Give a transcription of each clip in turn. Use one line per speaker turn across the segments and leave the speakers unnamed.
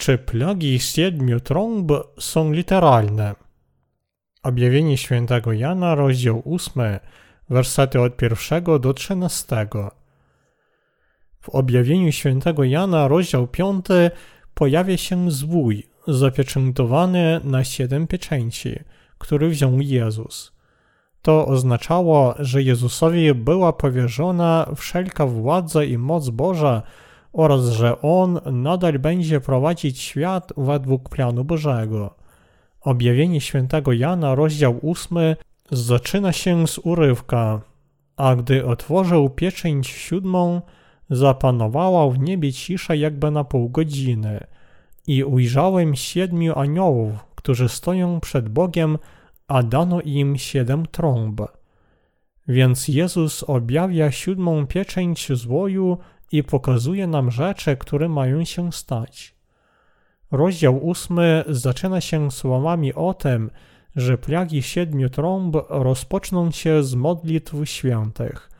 Czy plagi siedmiu trąb są literalne? Objawienie świętego Jana, rozdział 8, wersety od pierwszego do trzynastego. W objawieniu świętego Jana, rozdział 5, pojawia się zwój zapieczętowany na siedem pieczęci, który wziął Jezus. To oznaczało, że Jezusowi była powierzona wszelka władza i moc Boża oraz że On nadal będzie prowadzić świat według planu Bożego. Objawienie świętego Jana, rozdział 8, zaczyna się z urywka. A gdy otworzył pieczęć siódmą, zapanowała w niebie cisza jakby na pół godziny. I ujrzałem siedmiu aniołów, którzy stoją przed Bogiem, a dano im siedem trąb. Więc Jezus objawia siódmą pieczęć złoju i pokazuje nam rzeczy, które mają się stać. Rozdział ósmy zaczyna się słowami o tym, że plagi siedmiu trąb rozpoczną się z modlitw świętych.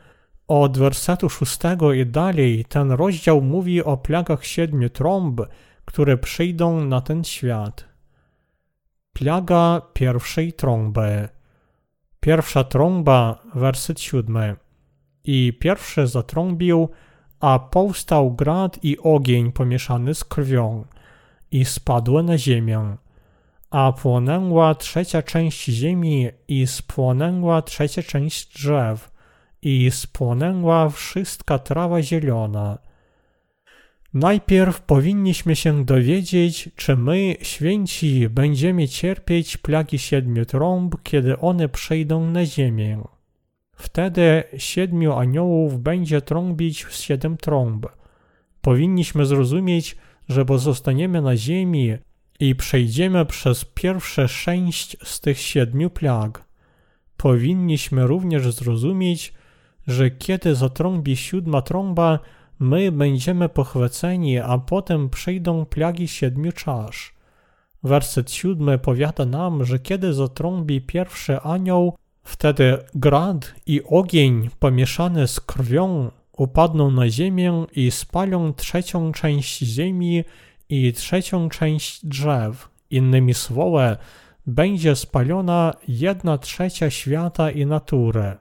Od wersetu szóstego i dalej ten rozdział mówi o plagach siedmiu trąb, które przyjdą na ten świat. Plaga pierwszej trąby. Pierwsza trąba, werset siódmy. I pierwszy zatrąbił, a powstał grad i ogień pomieszany z krwią i spadły na ziemię. A płonęła trzecia część ziemi i spłonęła trzecia część drzew i spłonęła wszystka trawa zielona. Najpierw powinniśmy się dowiedzieć, czy my, święci, będziemy cierpieć plagi siedmiu trąb, kiedy one przejdą na ziemię. Wtedy siedmiu aniołów będzie trąbić w siedem trąb. Powinniśmy zrozumieć, że pozostaniemy na ziemi i przejdziemy przez pierwsze sześć z tych siedmiu plag. Powinniśmy również zrozumieć, że kiedy zatrąbi siódma trąba, my będziemy pochwyceni, a potem przyjdą plagi siedmiu czasz. Werset siódmy powiada nam, że kiedy zatrąbi pierwszy anioł, wtedy grad i ogień pomieszane z krwią upadną na ziemię i spalą trzecią część ziemi i trzecią część drzew. Innymi słowy, będzie spalona jedna trzecia świata i natury.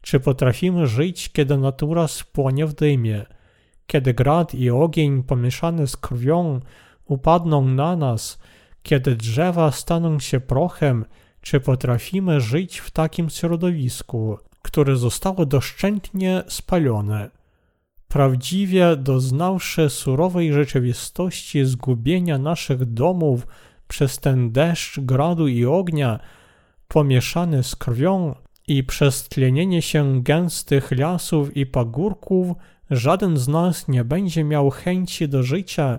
Czy potrafimy żyć, kiedy natura spłonie w dymie? Kiedy grad i ogień pomieszane z krwią upadną na nas, kiedy drzewa staną się prochem, czy potrafimy żyć w takim środowisku, które zostało doszczętnie spalone? Prawdziwie doznawszy surowej rzeczywistości zgubienia naszych domów przez ten deszcz gradu i ognia, pomieszany z krwią i przez tlenienie się gęstych lasów i pagórków, żaden z nas nie będzie miał chęci do życia,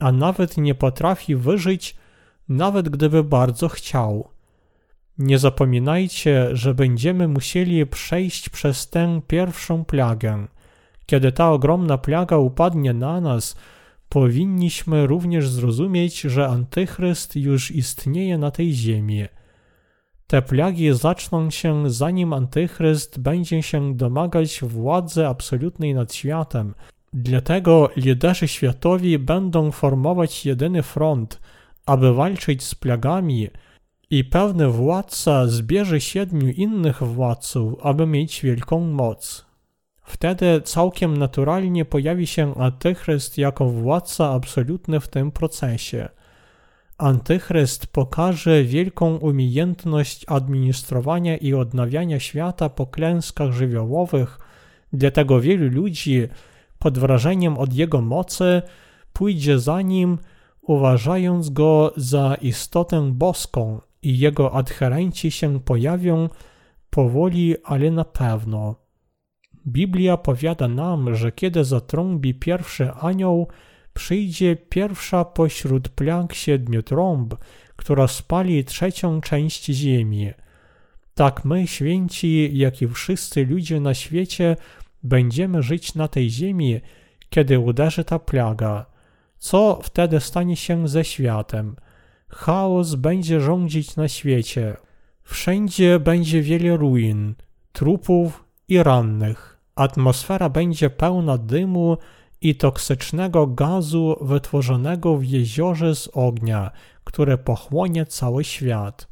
a nawet nie potrafi wyżyć, nawet gdyby bardzo chciał. Nie zapominajcie, że będziemy musieli przejść przez tę pierwszą plagę. Kiedy ta ogromna plaga upadnie na nas, powinniśmy również zrozumieć, że Antychryst już istnieje na tej ziemi. Te plagi zaczną się zanim Antychryst będzie się domagać władzy absolutnej nad światem. Dlatego liderzy światowi będą formować jedyny front, aby walczyć z plagami i pewny władca zbierze siedmiu innych władców, aby mieć wielką moc. Wtedy całkiem naturalnie pojawi się Antychryst jako władca absolutny w tym procesie. Antychryst pokaże wielką umiejętność administrowania i odnawiania świata po klęskach żywiołowych, dlatego wielu ludzi pod wrażeniem od jego mocy pójdzie za nim, uważając go za istotę boską i jego adherenci się pojawią powoli, ale na pewno. Biblia powiada nam, że kiedy zatrąbi pierwszy anioł, przyjdzie pierwsza pośród plag siedmiu trąb, która spali trzecią część ziemi. Tak my, święci, jak i wszyscy ludzie na świecie, będziemy żyć na tej ziemi, kiedy uderzy ta plaga. Co wtedy stanie się ze światem? Chaos będzie rządzić na świecie. Wszędzie będzie wiele ruin, trupów i rannych. Atmosfera będzie pełna dymu i toksycznego gazu wytworzonego w jeziorze z ognia, które pochłonie cały świat.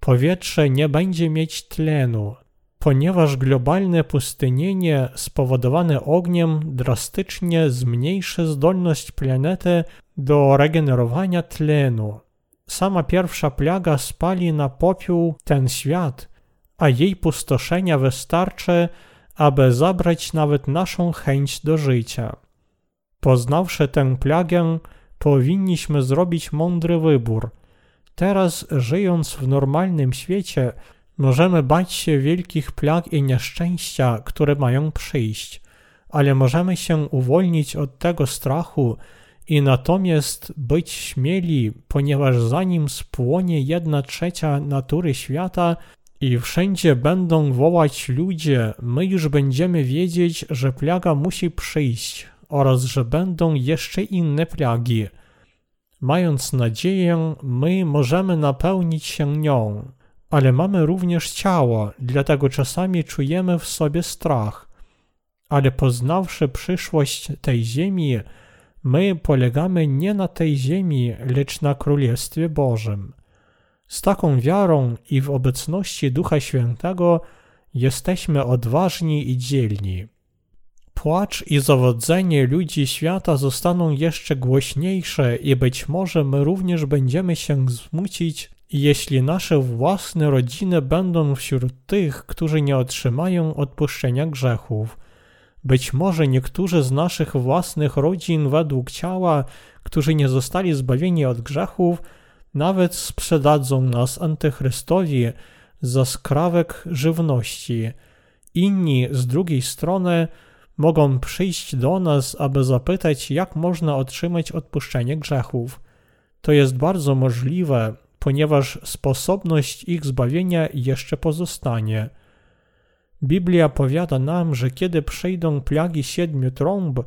Powietrze nie będzie mieć tlenu, ponieważ globalne pustynienie spowodowane ogniem drastycznie zmniejszy zdolność planety do regenerowania tlenu. Sama pierwsza plaga spali na popiół ten świat, a jej pustoszenia wystarczy, aby zabrać nawet naszą chęć do życia. Poznawszy tę plagę, powinniśmy zrobić mądry wybór. Teraz, żyjąc w normalnym świecie, możemy bać się wielkich plag i nieszczęścia, które mają przyjść, ale możemy się uwolnić od tego strachu i natomiast być śmieli, ponieważ zanim spłonie jedna trzecia natury świata i wszędzie będą wołać ludzie, my już będziemy wiedzieć, że plaga musi przyjść oraz że będą jeszcze inne plagi. Mając nadzieję, my możemy napełnić się nią, ale mamy również ciało, dlatego czasami czujemy w sobie strach. Ale poznawszy przyszłość tej ziemi, my polegamy nie na tej ziemi, lecz na Królestwie Bożym. Z taką wiarą i w obecności Ducha Świętego jesteśmy odważni i dzielni. Płacz i zawodzenie ludzi świata zostaną jeszcze głośniejsze i być może my również będziemy się zmucić, jeśli nasze własne rodziny będą wśród tych, którzy nie otrzymają odpuszczenia grzechów. Być może niektórzy z naszych własnych rodzin według ciała, którzy nie zostali zbawieni od grzechów, nawet sprzedadzą nas antychrystowi za skrawek żywności. Inni z drugiej strony mogą przyjść do nas, aby zapytać, jak można otrzymać odpuszczenie grzechów. To jest bardzo możliwe, ponieważ sposobność ich zbawienia jeszcze pozostanie. Biblia powiada nam, że kiedy przyjdą plagi siedmiu trąb,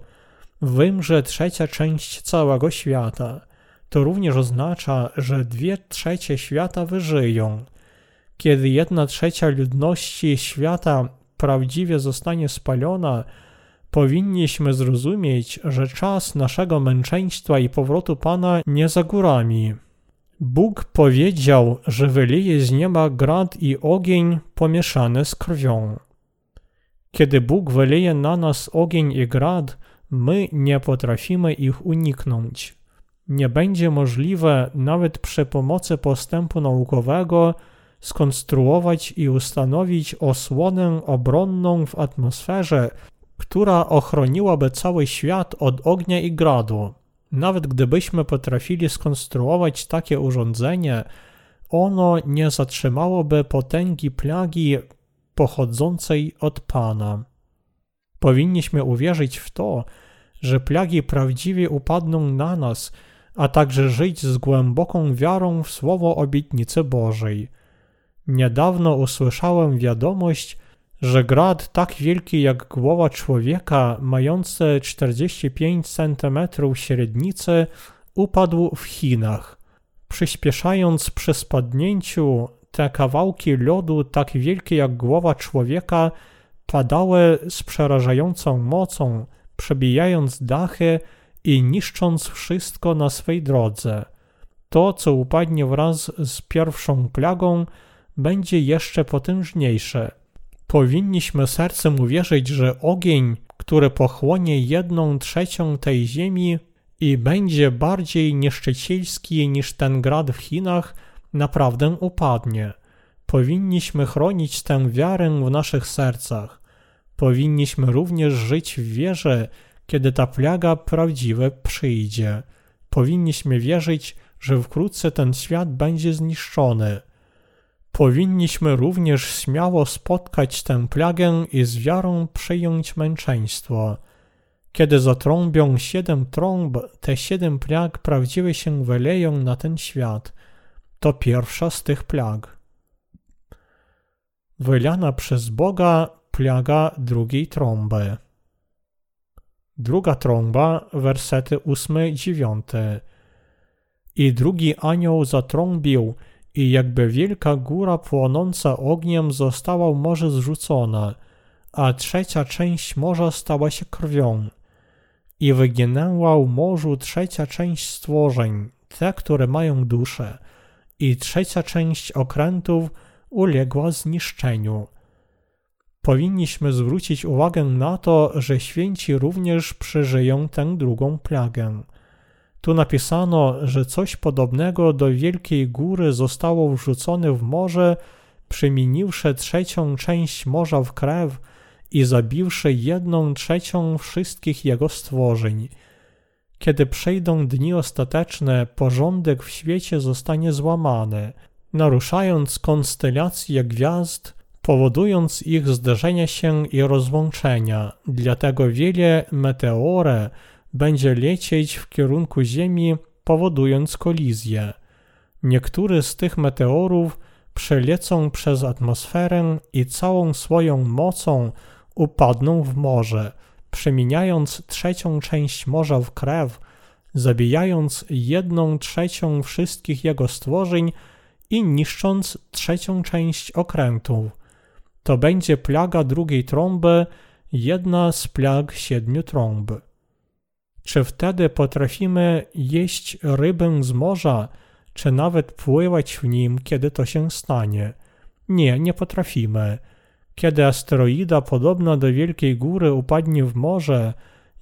wymrze trzecia część całego świata. To również oznacza, że dwie trzecie świata wyżyją. Kiedy jedna trzecia ludności świata prawdziwie zostanie spalona, powinniśmy zrozumieć, że czas naszego męczeństwa i powrotu Pana nie za górami. Bóg powiedział, że wyleje z nieba grad i ogień pomieszane z krwią. Kiedy Bóg wyleje na nas ogień i grad, my nie potrafimy ich uniknąć. Nie będzie możliwe nawet przy pomocy postępu naukowego skonstruować i ustanowić osłonę obronną w atmosferze, która ochroniłaby cały świat od ognia i gradu. Nawet gdybyśmy potrafili skonstruować takie urządzenie, ono nie zatrzymałoby potęgi plagi pochodzącej od Pana. Powinniśmy uwierzyć w to, że plagi prawdziwie upadną na nas, a także żyć z głęboką wiarą w słowo obietnicy Bożej. Niedawno usłyszałem wiadomość, że grad tak wielki jak głowa człowieka, mający 45 cm średnicy, upadł w Chinach. Przyspieszając przy spadnięciu, te kawałki lodu tak wielkie jak głowa człowieka padały z przerażającą mocą, przebijając dachy i niszcząc wszystko na swej drodze. To, co upadnie wraz z pierwszą plagą, będzie jeszcze potężniejsze. Powinniśmy sercem uwierzyć, że ogień, który pochłonie jedną trzecią tej ziemi i będzie bardziej nieszczecielski niż ten grad w Chinach, naprawdę upadnie. Powinniśmy chronić tę wiarę w naszych sercach. Powinniśmy również żyć w wierze, kiedy ta plaga prawdziwe przyjdzie. Powinniśmy wierzyć, że wkrótce ten świat będzie zniszczony. Powinniśmy również śmiało spotkać tę plagę i z wiarą przyjąć męczeństwo. Kiedy zatrąbią siedem trąb, te siedem plag prawdziwie się wyleją na ten świat. To pierwsza z tych plag. Wylana przez Boga plaga drugiej trąby. Druga trąba, wersety ósmy, dziewiąty. I drugi anioł zatrąbił, i jakby wielka góra płonąca ogniem została morze zrzucona, a trzecia część morza stała się krwią. i wyginęła w morzu trzecia część stworzeń, te, które mają duszę, i trzecia część okrętów uległa zniszczeniu. Powinniśmy zwrócić uwagę na to, że święci również przeżyją tę drugą plagę. Tu napisano, że coś podobnego do wielkiej góry zostało wrzucone w morze, przemieniwszy trzecią część morza w krew i zabiwszy jedną trzecią wszystkich jego stworzeń. Kiedy przejdą dni ostateczne, porządek w świecie zostanie złamany, naruszając konstelacje gwiazd, powodując ich zderzenie się i rozłączenia. Dlatego wiele meteore będzie lecieć w kierunku Ziemi, powodując kolizję. Niektóre z tych meteorów przelecą przez atmosferę i całą swoją mocą upadną w morze, przemieniając trzecią część morza w krew, zabijając jedną trzecią wszystkich jego stworzeń i niszcząc trzecią część okrętów. To będzie plaga drugiej trąby, jedna z plag siedmiu trąb. Czy wtedy potrafimy jeść rybę z morza, czy nawet pływać w nim, kiedy to się stanie? Nie, nie potrafimy. Kiedy asteroida podobna do wielkiej góry upadnie w morze,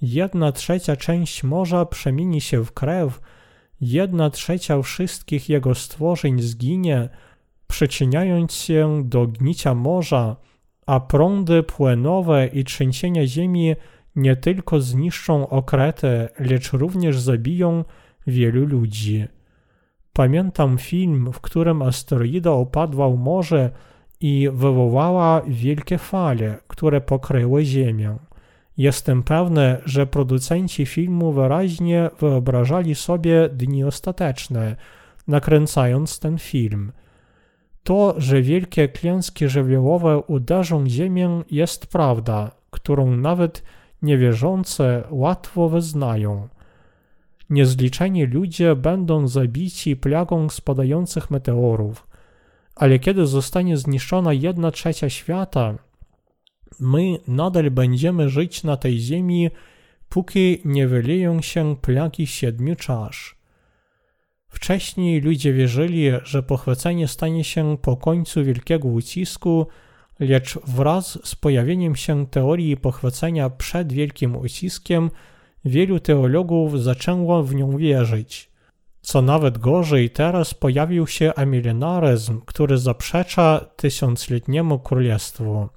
jedna trzecia część morza przemieni się w krew, jedna trzecia wszystkich jego stworzeń zginie, przyczyniając się do gnicia morza, a prądy płynowe i trzęsienia ziemi nie tylko zniszczą okretę, lecz również zabiją wielu ludzi. Pamiętam film, w którym asteroida opadła w morze i wywołała wielkie fale, które pokryły Ziemię. Jestem pewny, że producenci filmu wyraźnie wyobrażali sobie dni ostateczne, nakręcając ten film. To, że wielkie klęski żywiołowe uderzą Ziemię, jest prawda, którą nawet niewierzące łatwo wyznają. Niezliczeni ludzie będą zabici plagą spadających meteorów, ale kiedy zostanie zniszczona jedna trzecia świata, my nadal będziemy żyć na tej ziemi, póki nie wyleją się plagi siedmiu czasz. Wcześniej ludzie wierzyli, że pochwycenie stanie się po końcu wielkiego ucisku, lecz wraz z pojawieniem się teorii pochwycenia przed wielkim uciskiem, wielu teologów zaczęło w nią wierzyć. Co nawet gorzej, teraz pojawił się amilenaryzm, który zaprzecza tysiącletniemu królestwu.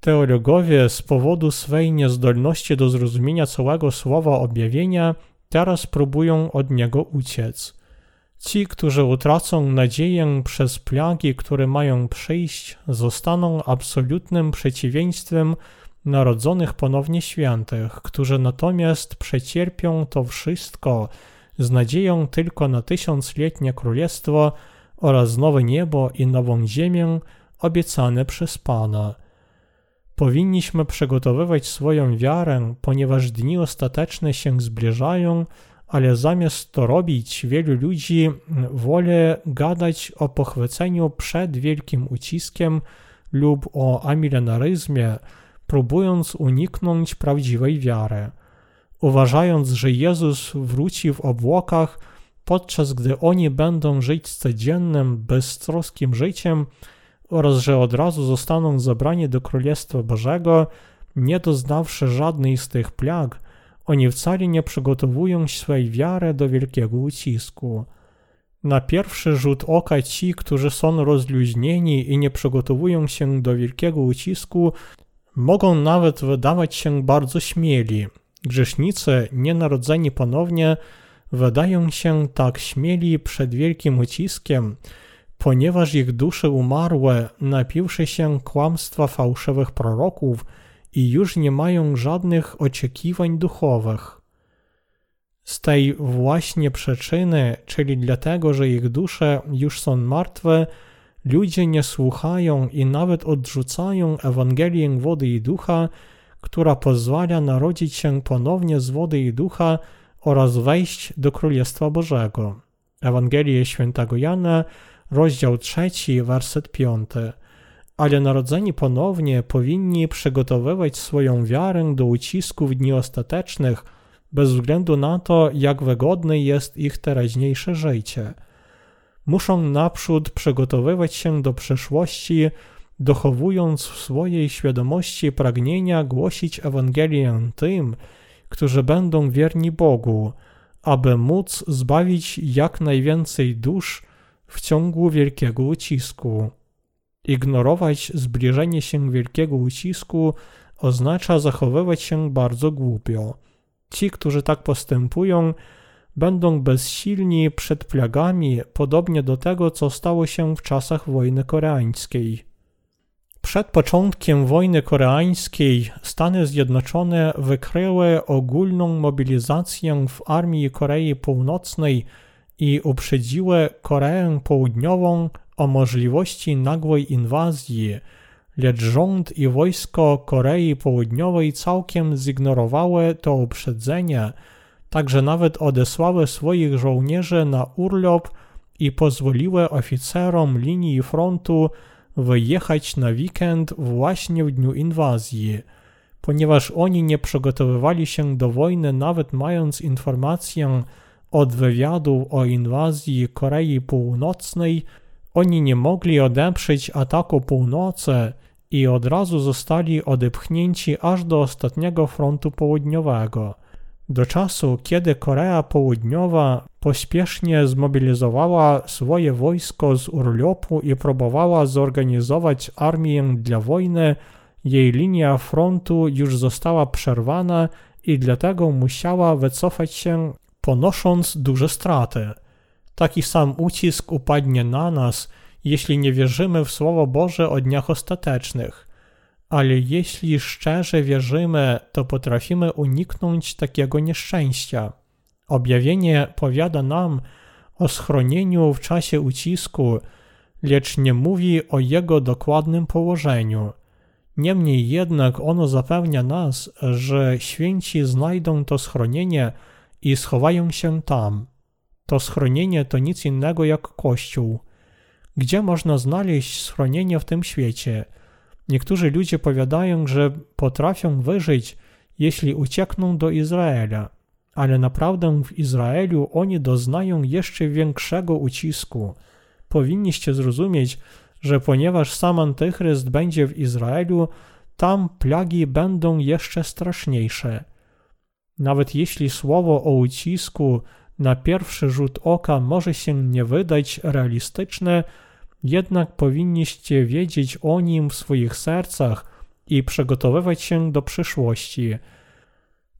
Teologowie z powodu swej niezdolności do zrozumienia całego słowa objawienia teraz próbują od niego uciec. Ci, którzy utracą nadzieję przez plagi, które mają przyjść, zostaną absolutnym przeciwieństwem narodzonych ponownie świętych, którzy natomiast przecierpią to wszystko z nadzieją tylko na tysiącletnie królestwo oraz nowe niebo i nową ziemię obiecane przez Pana. Powinniśmy przygotowywać swoją wiarę, ponieważ dni ostateczne się zbliżają, ale zamiast to robić, wielu ludzi woli gadać o pochwyceniu przed wielkim uciskiem lub o amilenaryzmie, próbując uniknąć prawdziwej wiary. Uważając, że Jezus wróci w obłokach, podczas gdy oni będą żyć codziennym, beztroskim życiem oraz że od razu zostaną zabrani do Królestwa Bożego, nie doznawszy żadnej z tych plag, oni wcale nie przygotowują swojej wiary do wielkiego ucisku. Na pierwszy rzut oka ci, którzy są rozluźnieni i nie przygotowują się do wielkiego ucisku, mogą nawet wydawać się bardzo śmieli. Grzesznicy, nienarodzeni ponownie, wydają się tak śmieli przed wielkim uciskiem, ponieważ ich dusze umarłe, napiwszy się kłamstwa fałszywych proroków, i już nie mają żadnych oczekiwań duchowych. Z tej właśnie przyczyny, czyli dlatego, że ich dusze już są martwe, ludzie nie słuchają i nawet odrzucają Ewangelię wody i ducha, która pozwala narodzić się ponownie z wody i ducha oraz wejść do Królestwa Bożego. Ewangelię świętego Jana, rozdział 3, werset 5 ale narodzeni ponownie powinni przygotowywać swoją wiarę do ucisku w dni ostatecznych, bez względu na to, jak wygodne jest ich teraźniejsze życie. Muszą naprzód przygotowywać się do przyszłości, dochowując w swojej świadomości pragnienia głosić Ewangelię tym, którzy będą wierni Bogu, aby móc zbawić jak najwięcej dusz w ciągu wielkiego ucisku. Ignorować zbliżenie się wielkiego ucisku oznacza zachowywać się bardzo głupio. Ci, którzy tak postępują, będą bezsilni przed plagami, podobnie do tego, co stało się w czasach wojny koreańskiej. Przed początkiem wojny koreańskiej Stany Zjednoczone wykryły ogólną mobilizację w armii Korei Północnej i uprzedziły Koreę Południową o możliwości nagłej inwazji, lecz rząd i wojsko Korei Południowej całkiem zignorowały to uprzedzenie, także nawet odesłały swoich żołnierzy na urlop i pozwoliły oficerom linii frontu wyjechać na weekend właśnie w dniu inwazji, ponieważ oni nie przygotowywali się do wojny, nawet mając informację od wywiadu o inwazji Korei Północnej, oni nie mogli odeprzeć ataku północy i od razu zostali odepchnięci aż do ostatniego frontu południowego. Do czasu, kiedy Korea Południowa pośpiesznie zmobilizowała swoje wojsko z urlopu i próbowała zorganizować armię dla wojny, jej linia frontu już została przerwana i dlatego musiała wycofać się, ponosząc duże straty. Taki sam ucisk upadnie na nas, jeśli nie wierzymy w Słowo Boże o dniach ostatecznych. Ale jeśli szczerze wierzymy, to potrafimy uniknąć takiego nieszczęścia. Objawienie powiada nam o schronieniu w czasie ucisku, lecz nie mówi o jego dokładnym położeniu. Niemniej jednak ono zapewnia nas, że święci znajdą to schronienie i schowają się tam. To schronienie to nic innego jak Kościół. Gdzie można znaleźć schronienie w tym świecie? Niektórzy ludzie powiadają, że potrafią wyżyć, jeśli uciekną do Izraela, ale naprawdę w Izraelu oni doznają jeszcze większego ucisku. Powinniście zrozumieć, że ponieważ sam Antychryst będzie w Izraelu, tam plagi będą jeszcze straszniejsze. Nawet jeśli słowo o ucisku na pierwszy rzut oka może się nie wydać realistyczne, jednak powinniście wiedzieć o nim w swoich sercach i przygotowywać się do przyszłości.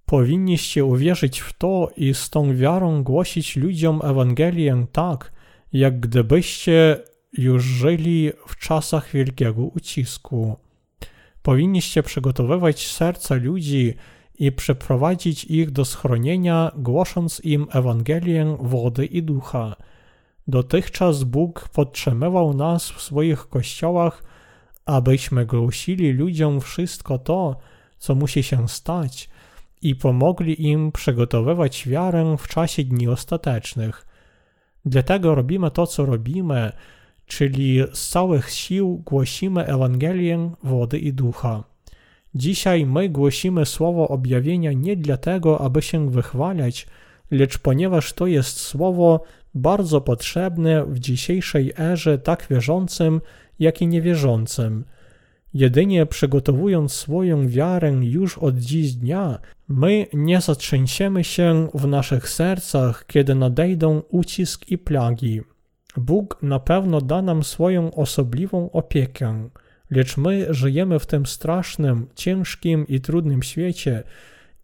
Powinniście uwierzyć w to i z tą wiarą głosić ludziom Ewangelię tak, jak gdybyście już żyli w czasach wielkiego ucisku. Powinniście przygotowywać serca ludzi i przeprowadzić ich do schronienia, głosząc im Ewangelię wody i ducha. Dotychczas Bóg podtrzymywał nas w swoich kościołach, abyśmy głosili ludziom wszystko to, co musi się stać, i pomogli im przygotowywać wiarę w czasie dni ostatecznych. Dlatego robimy to, co robimy, czyli z całych sił głosimy Ewangelię wody i ducha. Dzisiaj my głosimy słowo objawienia nie dlatego, aby się wychwalać, lecz ponieważ to jest słowo bardzo potrzebne w dzisiejszej erze tak wierzącym, jak i niewierzącym. Jedynie przygotowując swoją wiarę już od dziś dnia, my nie zatrzęsiemy się w naszych sercach, kiedy nadejdą ucisk i plagi. Bóg na pewno da nam swoją osobliwą opiekę, lecz my żyjemy w tym strasznym, ciężkim i trudnym świecie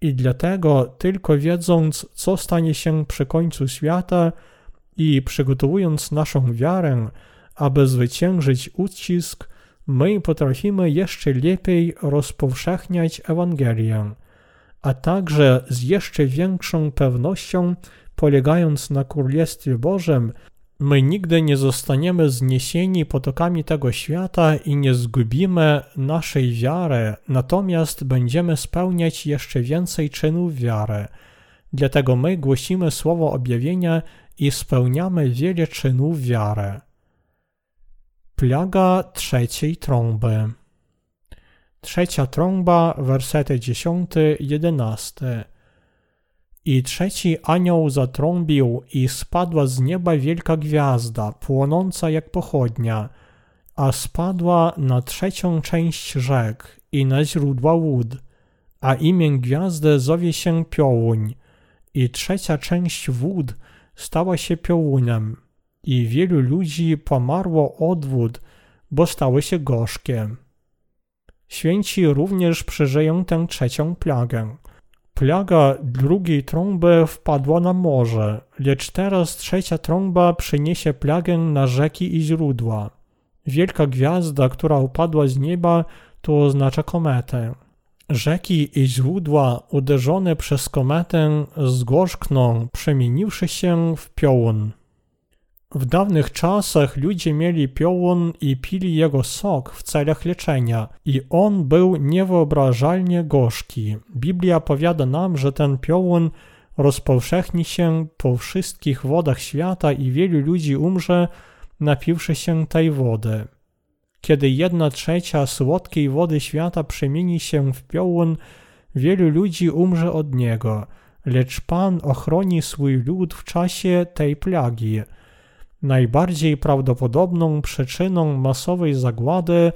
i dlatego tylko wiedząc, co stanie się przy końcu świata i przygotowując naszą wiarę, aby zwyciężyć ucisk, my potrafimy jeszcze lepiej rozpowszechniać Ewangelię, a także z jeszcze większą pewnością, polegając na Królestwie Bożym, my nigdy nie zostaniemy zniesieni potokami tego świata i nie zgubimy naszej wiary, natomiast będziemy spełniać jeszcze więcej czynów wiary. Dlatego my głosimy słowo objawienia i spełniamy wiele czynów wiary. Plaga trzeciej trąby. Trzecia trąba, wersety 10-11. I trzeci anioł zatrąbił i spadła z nieba wielka gwiazda, płonąca jak pochodnia, a spadła na trzecią część rzek i na źródła łód, a imię gwiazdy zowie się Piołuń i trzecia część wód stała się piołuniem i wielu ludzi pomarło od wód, bo stały się gorzkie. Święci również przeżyją tę trzecią plagę. Plaga drugiej trąby wpadła na morze, lecz teraz trzecia trąba przyniesie plagę na rzeki i źródła. Wielka gwiazda, która upadła z nieba, to oznacza kometę. Rzeki i źródła uderzone przez kometę zgorzkną, przemieniwszy się w piołun. W dawnych czasach ludzie mieli piołun i pili jego sok w celach leczenia i on był niewyobrażalnie gorzki. Biblia powiada nam, że ten piołun rozpowszechni się po wszystkich wodach świata i wielu ludzi umrze, napiwszy się tej wody. Kiedy jedna trzecia słodkiej wody świata przemieni się w piołun, wielu ludzi umrze od niego, lecz Pan ochroni swój lud w czasie tej plagi. Najbardziej prawdopodobną przyczyną masowej zagłady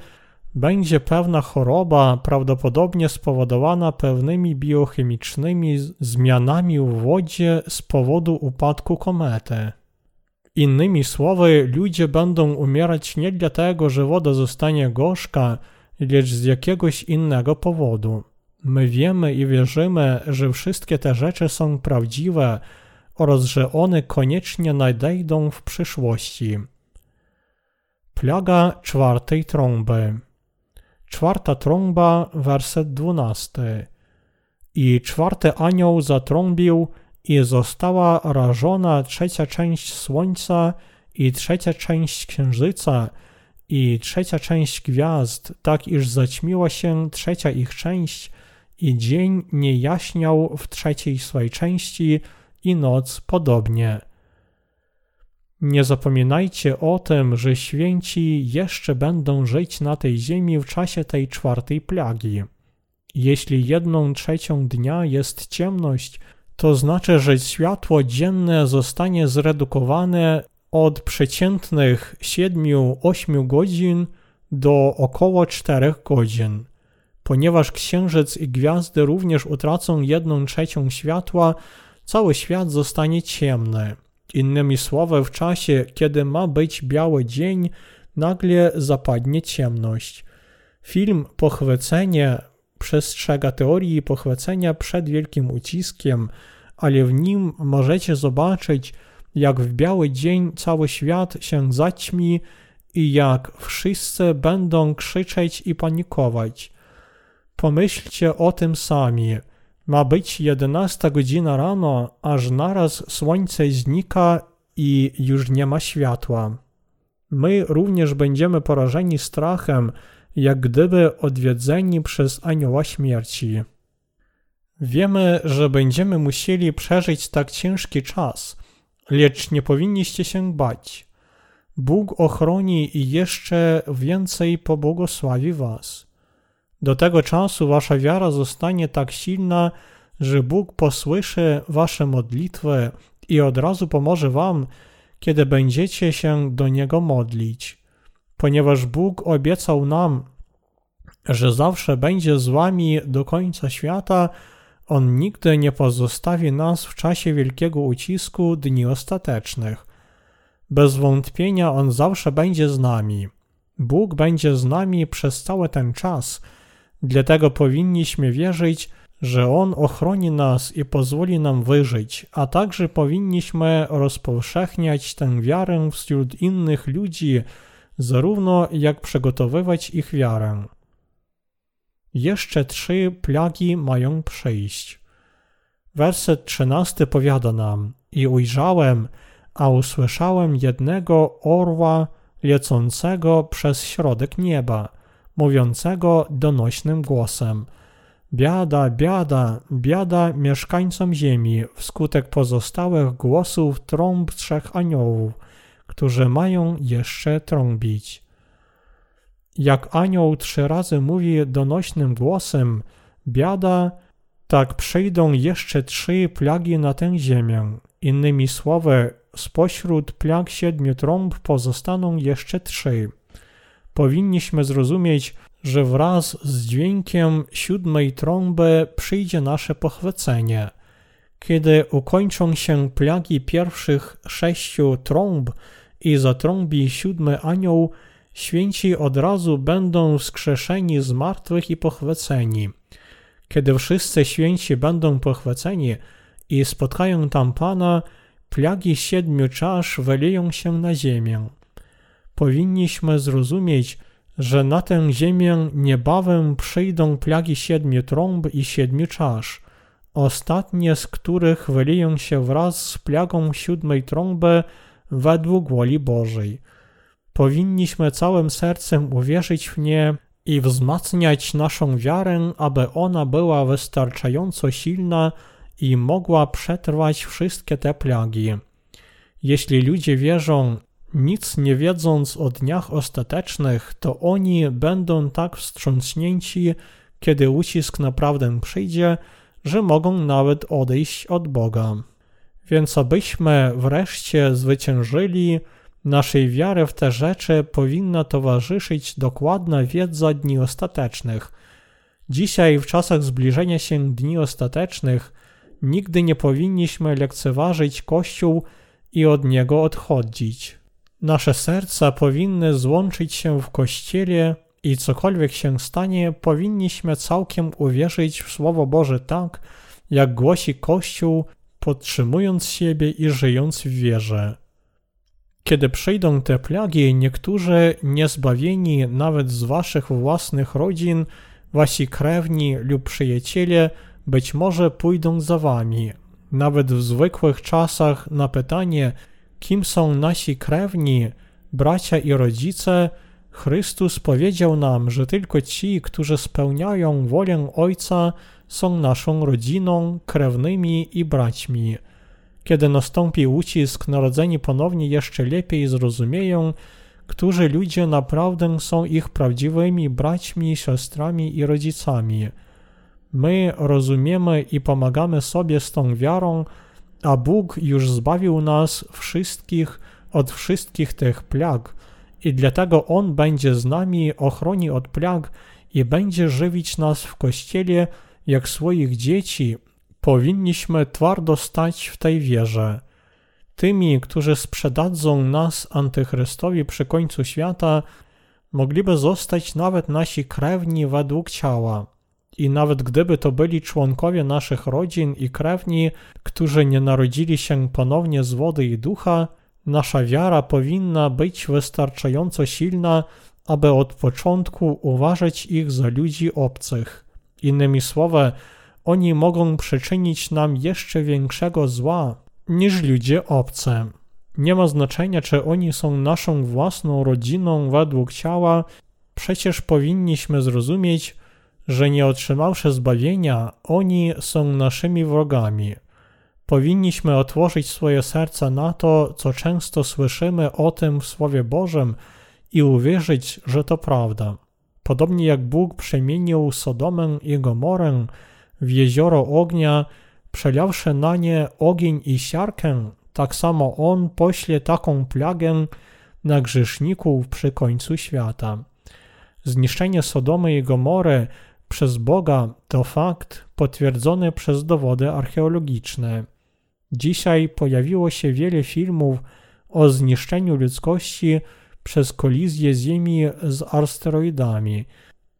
będzie pewna choroba, prawdopodobnie spowodowana pewnymi biochemicznymi zmianami w wodzie z powodu upadku komety. Innymi słowy, ludzie będą umierać nie dlatego, że woda zostanie gorzka, lecz z jakiegoś innego powodu. My wiemy i wierzymy, że wszystkie te rzeczy są prawdziwe oraz że one koniecznie nadejdą w przyszłości. Plaga czwartej trąby. Czwarta trąba, werset dwunasty. I czwarty anioł zatrąbił, i została rażona trzecia część słońca i trzecia część księżyca i trzecia część gwiazd, tak iż zaćmiła się trzecia ich część i dzień nie jaśniał w trzeciej swej części i noc podobnie. Nie zapominajcie o tym, że święci jeszcze będą żyć na tej ziemi w czasie tej czwartej plagi. Jeśli jedną trzecią dnia jest ciemność, to znaczy, że światło dzienne zostanie zredukowane od przeciętnych 7-8 godzin do około 4 godzin. Ponieważ księżyc i gwiazdy również utracą 1 trzecią światła, cały świat zostanie ciemny. Innymi słowy, w czasie, kiedy ma być biały dzień, nagle zapadnie ciemność. Film Pochwycenie przestrzega teorii pochwycenia przed wielkim uciskiem, ale w nim możecie zobaczyć, jak w biały dzień cały świat się zaćmi i jak wszyscy będą krzyczeć i panikować. Pomyślcie o tym sami. Ma być 11 godzina rano, aż naraz słońce znika i już nie ma światła. My również będziemy porażeni strachem, jak gdyby odwiedzeni przez anioła śmierci. Wiemy, że będziemy musieli przeżyć tak ciężki czas, lecz nie powinniście się bać. Bóg ochroni i jeszcze więcej pobłogosławi was. Do tego czasu wasza wiara zostanie tak silna, że Bóg posłyszy wasze modlitwy i od razu pomoże wam, kiedy będziecie się do Niego modlić ponieważ Bóg obiecał nam, że zawsze będzie z wami do końca świata, On nigdy nie pozostawi nas w czasie wielkiego ucisku dni ostatecznych. Bez wątpienia On zawsze będzie z nami. Bóg będzie z nami przez cały ten czas, dlatego powinniśmy wierzyć, że On ochroni nas i pozwoli nam wyżyć, a także powinniśmy rozpowszechniać tę wiarę wśród innych ludzi, zarówno jak przygotowywać ich wiarę. Jeszcze trzy plagi mają przyjść. Werset trzynasty powiada nam: I ujrzałem, a usłyszałem jednego orła lecącego przez środek nieba, mówiącego donośnym głosem: Biada, biada, biada mieszkańcom ziemi wskutek pozostałych głosów trąb trzech aniołów, którzy mają jeszcze trąbić. Jak anioł trzy razy mówi donośnym głosem: Biada, tak przyjdą jeszcze trzy plagi na tę ziemię. Innymi słowy, spośród plag siedmiu trąb pozostaną jeszcze trzy. Powinniśmy zrozumieć, że wraz z dźwiękiem siódmej trąby przyjdzie nasze pochwycenie. Kiedy ukończą się plagi pierwszych sześciu trąb i zatrąbi siódmy anioł, święci od razu będą wskrzeszeni z martwych i pochwyceni. Kiedy wszyscy święci będą pochwyceni i spotkają tam Pana, plagi siedmiu czasz wyleją się na ziemię. Powinniśmy zrozumieć, że na tę ziemię niebawem przyjdą plagi siedmiu trąb i siedmiu czasz, ostatnie z których wyleją się wraz z plagą siódmej trąby według woli Bożej. Powinniśmy całym sercem uwierzyć w nie i wzmacniać naszą wiarę, aby ona była wystarczająco silna i mogła przetrwać wszystkie te plagi. Jeśli ludzie wierzą, nic nie wiedząc o dniach ostatecznych, to oni będą tak wstrząśnięci, kiedy ucisk naprawdę przyjdzie, że mogą nawet odejść od Boga. Więc abyśmy wreszcie zwyciężyli, naszej wiary w te rzeczy powinna towarzyszyć dokładna wiedza dni ostatecznych. Dzisiaj, w czasach zbliżenia się dni ostatecznych, nigdy nie powinniśmy lekceważyć Kościół i od niego odchodzić. Nasze serca powinny złączyć się w Kościele i cokolwiek się stanie, powinniśmy całkiem uwierzyć w Słowo Boże tak, jak głosi Kościół, podtrzymując siebie i żyjąc w wierze. Kiedy przyjdą te plagi, niektórzy niezbawieni nawet z waszych własnych rodzin, wasi krewni lub przyjaciele być może pójdą za wami. Nawet w zwykłych czasach na pytanie, kim są nasi krewni, bracia i rodzice, Chrystus powiedział nam, że tylko ci, którzy spełniają wolę Ojca, są naszą rodziną, krewnymi i braćmi. Kiedy nastąpi ucisk, narodzeni ponownie jeszcze lepiej zrozumieją, którzy ludzie naprawdę są ich prawdziwymi braćmi, siostrami i rodzicami. My rozumiemy i pomagamy sobie z tą wiarą, a Bóg już zbawił nas wszystkich od wszystkich tych plag i dlatego On będzie z nami, ochroni od plag i będzie żywić nas w Kościele jak swoich dzieci, powinniśmy twardo stać w tej wierze. Tymi, którzy sprzedadzą nas antychrystowi przy końcu świata, mogliby zostać nawet nasi krewni według ciała. I nawet gdyby to byli członkowie naszych rodzin i krewni, którzy nie narodzili się ponownie z wody i ducha, nasza wiara powinna być wystarczająco silna, aby od początku uważać ich za ludzi obcych. Innymi słowy, oni mogą przyczynić nam jeszcze większego zła niż ludzie obce. Nie ma znaczenia, czy oni są naszą własną rodziną według ciała, przecież powinniśmy zrozumieć, że nie otrzymawszy zbawienia, oni są naszymi wrogami. Powinniśmy otworzyć swoje serca na to, co często słyszymy o tym w Słowie Bożym i uwierzyć, że to prawda. Podobnie jak Bóg przemienił Sodomę i Gomorę w jezioro ognia, przelawszy na nie ogień i siarkę, tak samo On pośle taką plagę na grzeszników przy końcu świata. Zniszczenie Sodomy i Gomory przez Boga to fakt potwierdzony przez dowody archeologiczne. Dzisiaj pojawiło się wiele filmów o zniszczeniu ludzkości przez kolizję Ziemi z asteroidami.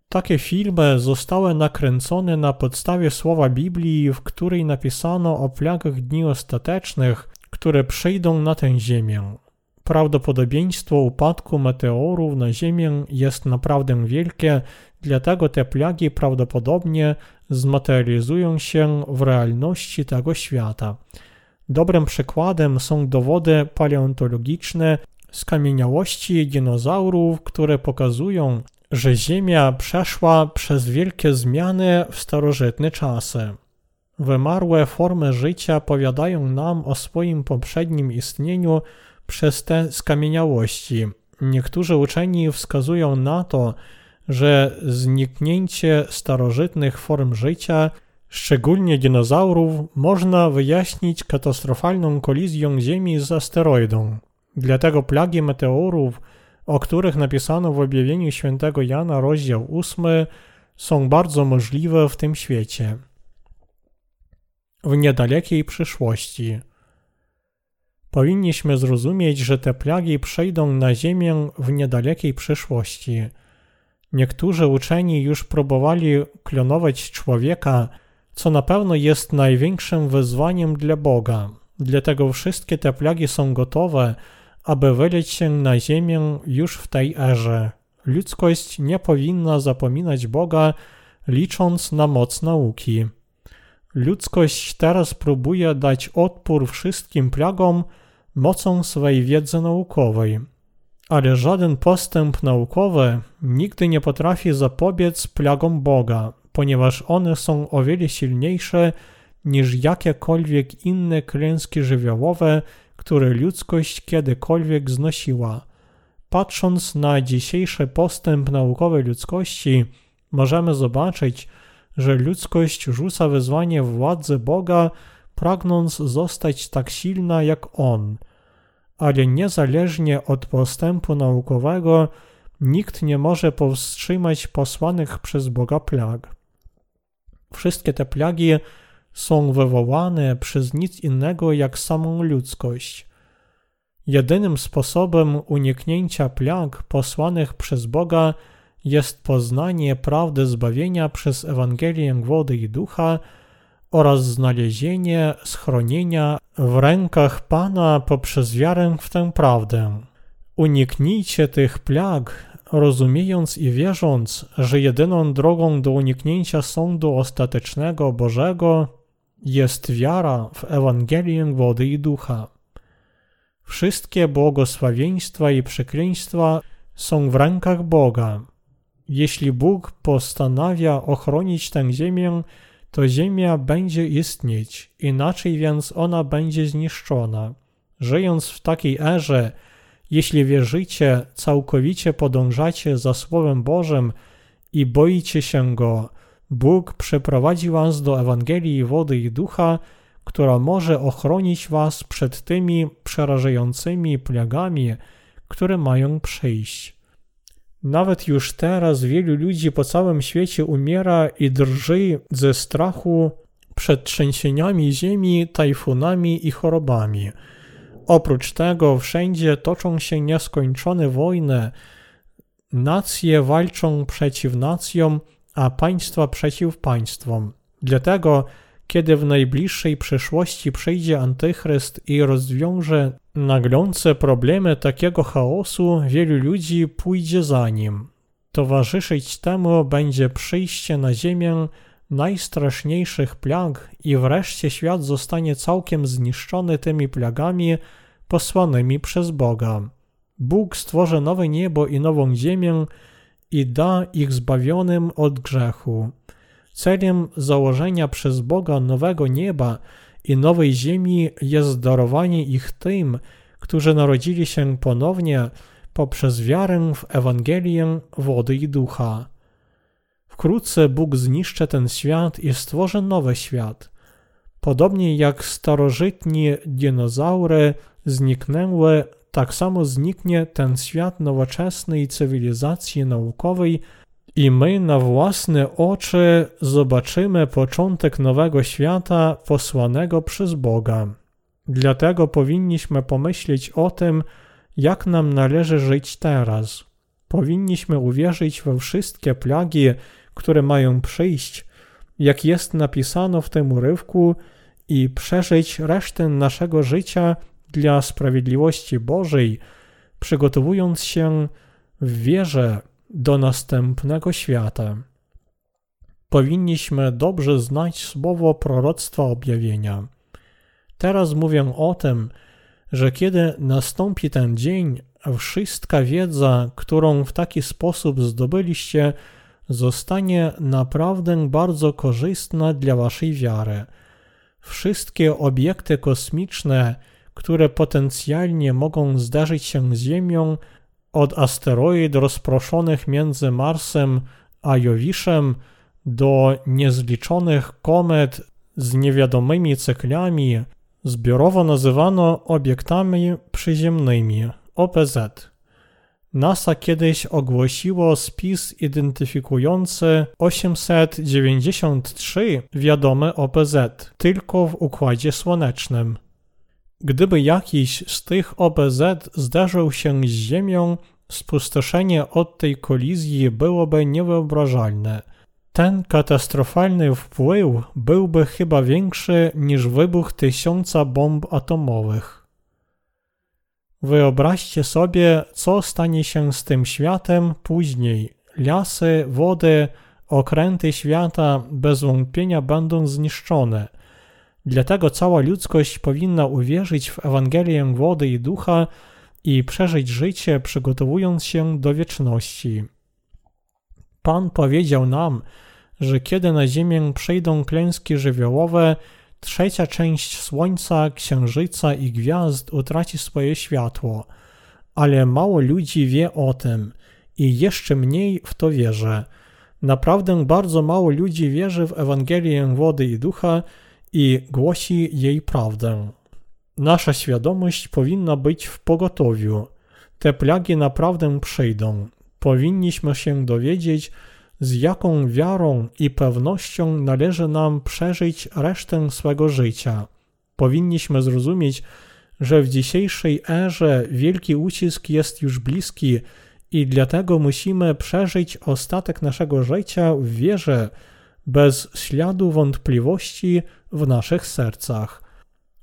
Takie filmy zostały nakręcone na podstawie słowa Biblii, w której napisano o plagach dni ostatecznych, które przyjdą na tę Ziemię. Prawdopodobieństwo upadku meteorów na Ziemię jest naprawdę wielkie, dlatego te plagi prawdopodobnie zmaterializują się w realności tego świata. Dobrym przykładem są dowody paleontologiczne skamieniałości dinozaurów, które pokazują, że Ziemia przeszła przez wielkie zmiany w starożytne czasy. Wymarłe formy życia powiadają nam o swoim poprzednim istnieniu przez te skamieniałości. Niektórzy uczeni wskazują na to, że zniknięcie starożytnych form życia szczególnie dinozaurów, można wyjaśnić katastrofalną kolizją Ziemi z asteroidą. Dlatego plagi meteorów, o których napisano w objawieniu świętego Jana rozdział 8, są bardzo możliwe w tym świecie. W niedalekiej przyszłości. Powinniśmy zrozumieć, że te plagi przejdą na Ziemię w niedalekiej przyszłości. Niektórzy uczeni już próbowali klonować człowieka, co na pewno jest największym wyzwaniem dla Boga. Dlatego wszystkie te plagi są gotowe, aby wyleć się na ziemię już w tej erze. Ludzkość nie powinna zapominać Boga, licząc na moc nauki. Ludzkość teraz próbuje dać odpór wszystkim plagom mocą swej wiedzy naukowej. Ale żaden postęp naukowy nigdy nie potrafi zapobiec plagom Boga, ponieważ one są o wiele silniejsze niż jakiekolwiek inne klęski żywiołowe, które ludzkość kiedykolwiek znosiła. Patrząc na dzisiejszy postęp naukowy ludzkości, możemy zobaczyć, że ludzkość rzuca wyzwanie władzy Boga, pragnąc zostać tak silna jak On. Ale niezależnie od postępu naukowego, nikt nie może powstrzymać posłanych przez Boga plag. Wszystkie te plagi są wywołane przez nic innego jak samą ludzkość. Jedynym sposobem uniknięcia plag posłanych przez Boga jest poznanie prawdy zbawienia przez Ewangelię wody i ducha oraz znalezienie schronienia w rękach Pana poprzez wiarę w tę prawdę. Uniknijcie tych plag, rozumiejąc i wierząc, że jedyną drogą do uniknięcia sądu ostatecznego Bożego jest wiara w Ewangelię wody i ducha. Wszystkie błogosławieństwa i przekleństwa są w rękach Boga. Jeśli Bóg postanawia ochronić tę ziemię, to ziemia będzie istnieć, inaczej więc ona będzie zniszczona. Żyjąc w takiej erze, jeśli wierzycie, całkowicie podążacie za Słowem Bożym i boicie się Go, Bóg przeprowadzi was do Ewangelii wody i ducha, która może ochronić was przed tymi przerażającymi plagami, które mają przyjść. Nawet już teraz wielu ludzi po całym świecie umiera i drży ze strachu przed trzęsieniami ziemi, tajfunami i chorobami. Oprócz tego wszędzie toczą się nieskończone wojny. Nacje walczą przeciw nacjom, a państwa przeciw państwom. Dlatego, kiedy w najbliższej przyszłości przyjdzie Antychryst i rozwiąże naglące problemy takiego chaosu, wielu ludzi pójdzie za nim. Towarzyszyć temu będzie przyjście na ziemię najstraszniejszych plag i wreszcie świat zostanie całkiem zniszczony tymi plagami posłanymi przez Boga. Bóg stworzy nowe niebo i nową ziemię i da ich zbawionym od grzechu. Celem założenia przez Boga nowego nieba i nowej ziemi jest darowanie ich tym, którzy narodzili się ponownie poprzez wiarę w Ewangelię wody i ducha. Wkrótce Bóg zniszczy ten świat i stworzy nowy świat. Podobnie jak starożytni dinozaury zniknęły, tak samo zniknie ten świat nowoczesnej cywilizacji naukowej i my na własne oczy zobaczymy początek nowego świata posłanego przez Boga. Dlatego powinniśmy pomyśleć o tym, jak nam należy żyć teraz. Powinniśmy uwierzyć we wszystkie plagi, które mają przyjść, jak jest napisano w tym urywku, i przeżyć resztę naszego życia dla sprawiedliwości Bożej, przygotowując się w wierze do następnego świata. Powinniśmy dobrze znać słowo proroctwa objawienia. Teraz mówię o tym, że kiedy nastąpi ten dzień, wszystka wiedza, którą w taki sposób zdobyliście, zostanie naprawdę bardzo korzystna dla waszej wiary. Wszystkie obiekty kosmiczne, które potencjalnie mogą zdarzyć się z Ziemią, od asteroid rozproszonych między Marsem a Jowiszem do niezliczonych komet z niewiadomymi cyklami zbiorowo nazywano obiektami przyziemnymi OPZ. NASA kiedyś ogłosiło spis identyfikujący 893 wiadome OPZ tylko w Układzie Słonecznym. Gdyby jakiś z tych OPZ zderzył się z Ziemią, spustoszenie od tej kolizji byłoby niewyobrażalne. Ten katastrofalny wpływ byłby chyba większy niż wybuch tysiąca bomb atomowych. Wyobraźcie sobie, co stanie się z tym światem później. Lasy, wody, okręty świata bez wątpienia będą zniszczone. Dlatego cała ludzkość powinna uwierzyć w Ewangelię wody i ducha i przeżyć życie, przygotowując się do wieczności. Pan powiedział nam, że kiedy na Ziemię przejdą klęski żywiołowe, trzecia część Słońca, Księżyca i gwiazd utraci swoje światło, ale mało ludzi wie o tym i jeszcze mniej w to wierzy. Naprawdę bardzo mało ludzi wierzy w Ewangelię wody i ducha i głosi jej prawdę. Nasza świadomość powinna być w pogotowiu. Te plagi naprawdę przyjdą. Powinniśmy się dowiedzieć, z jaką wiarą i pewnością należy nam przeżyć resztę swego życia. Powinniśmy zrozumieć, że w dzisiejszej erze wielki ucisk jest już bliski i dlatego musimy przeżyć ostatek naszego życia w wierze, bez śladu wątpliwości w naszych sercach.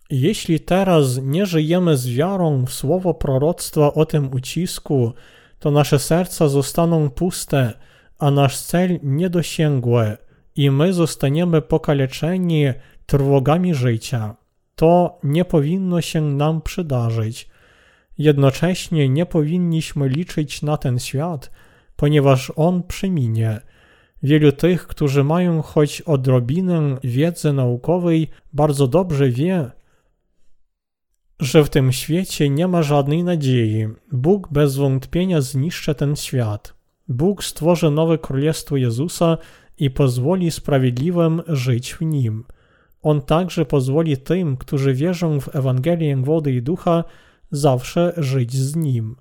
Jeśli teraz nie żyjemy z wiarą w słowo proroctwa o tym ucisku, to nasze serca zostaną puste, a nasz cel niedosięgły i my zostaniemy pokaleczeni trwogami życia. To nie powinno się nam przydarzyć. Jednocześnie nie powinniśmy liczyć na ten świat, ponieważ on przeminie. Wielu tych, którzy mają choć odrobinę wiedzy naukowej, bardzo dobrze wie, że w tym świecie nie ma żadnej nadziei. Bóg bez wątpienia zniszczy ten świat. Bóg stworzy nowe królestwo Jezusa i pozwoli sprawiedliwym żyć w nim. On także pozwoli tym, którzy wierzą w Ewangelię wody i ducha, zawsze żyć z nim.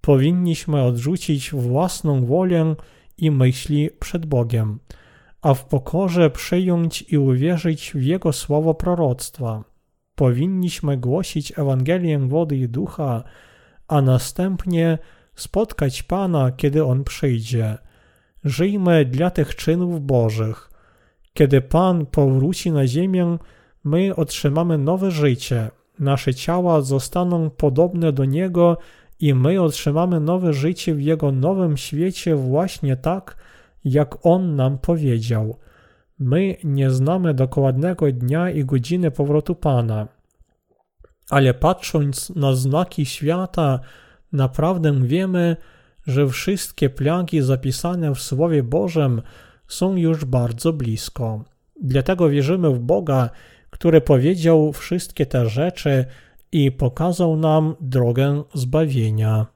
Powinniśmy odrzucić własną wolę i myśli przed Bogiem, a w pokorze przyjąć i uwierzyć w Jego słowo proroctwa. Powinniśmy głosić Ewangelię wody i ducha, a następnie spotkać Pana, kiedy On przyjdzie. Żyjmy dla tych czynów Bożych. Kiedy Pan powróci na ziemię, my otrzymamy nowe życie. Nasze ciała zostaną podobne do Niego i my otrzymamy nowe życie w Jego nowym świecie właśnie tak, jak On nam powiedział. My nie znamy dokładnego dnia i godziny powrotu Pana, ale patrząc na znaki świata, naprawdę wiemy, że wszystkie plagi zapisane w Słowie Bożym są już bardzo blisko. Dlatego wierzymy w Boga, który powiedział wszystkie te rzeczy i pokazał nam drogę zbawienia.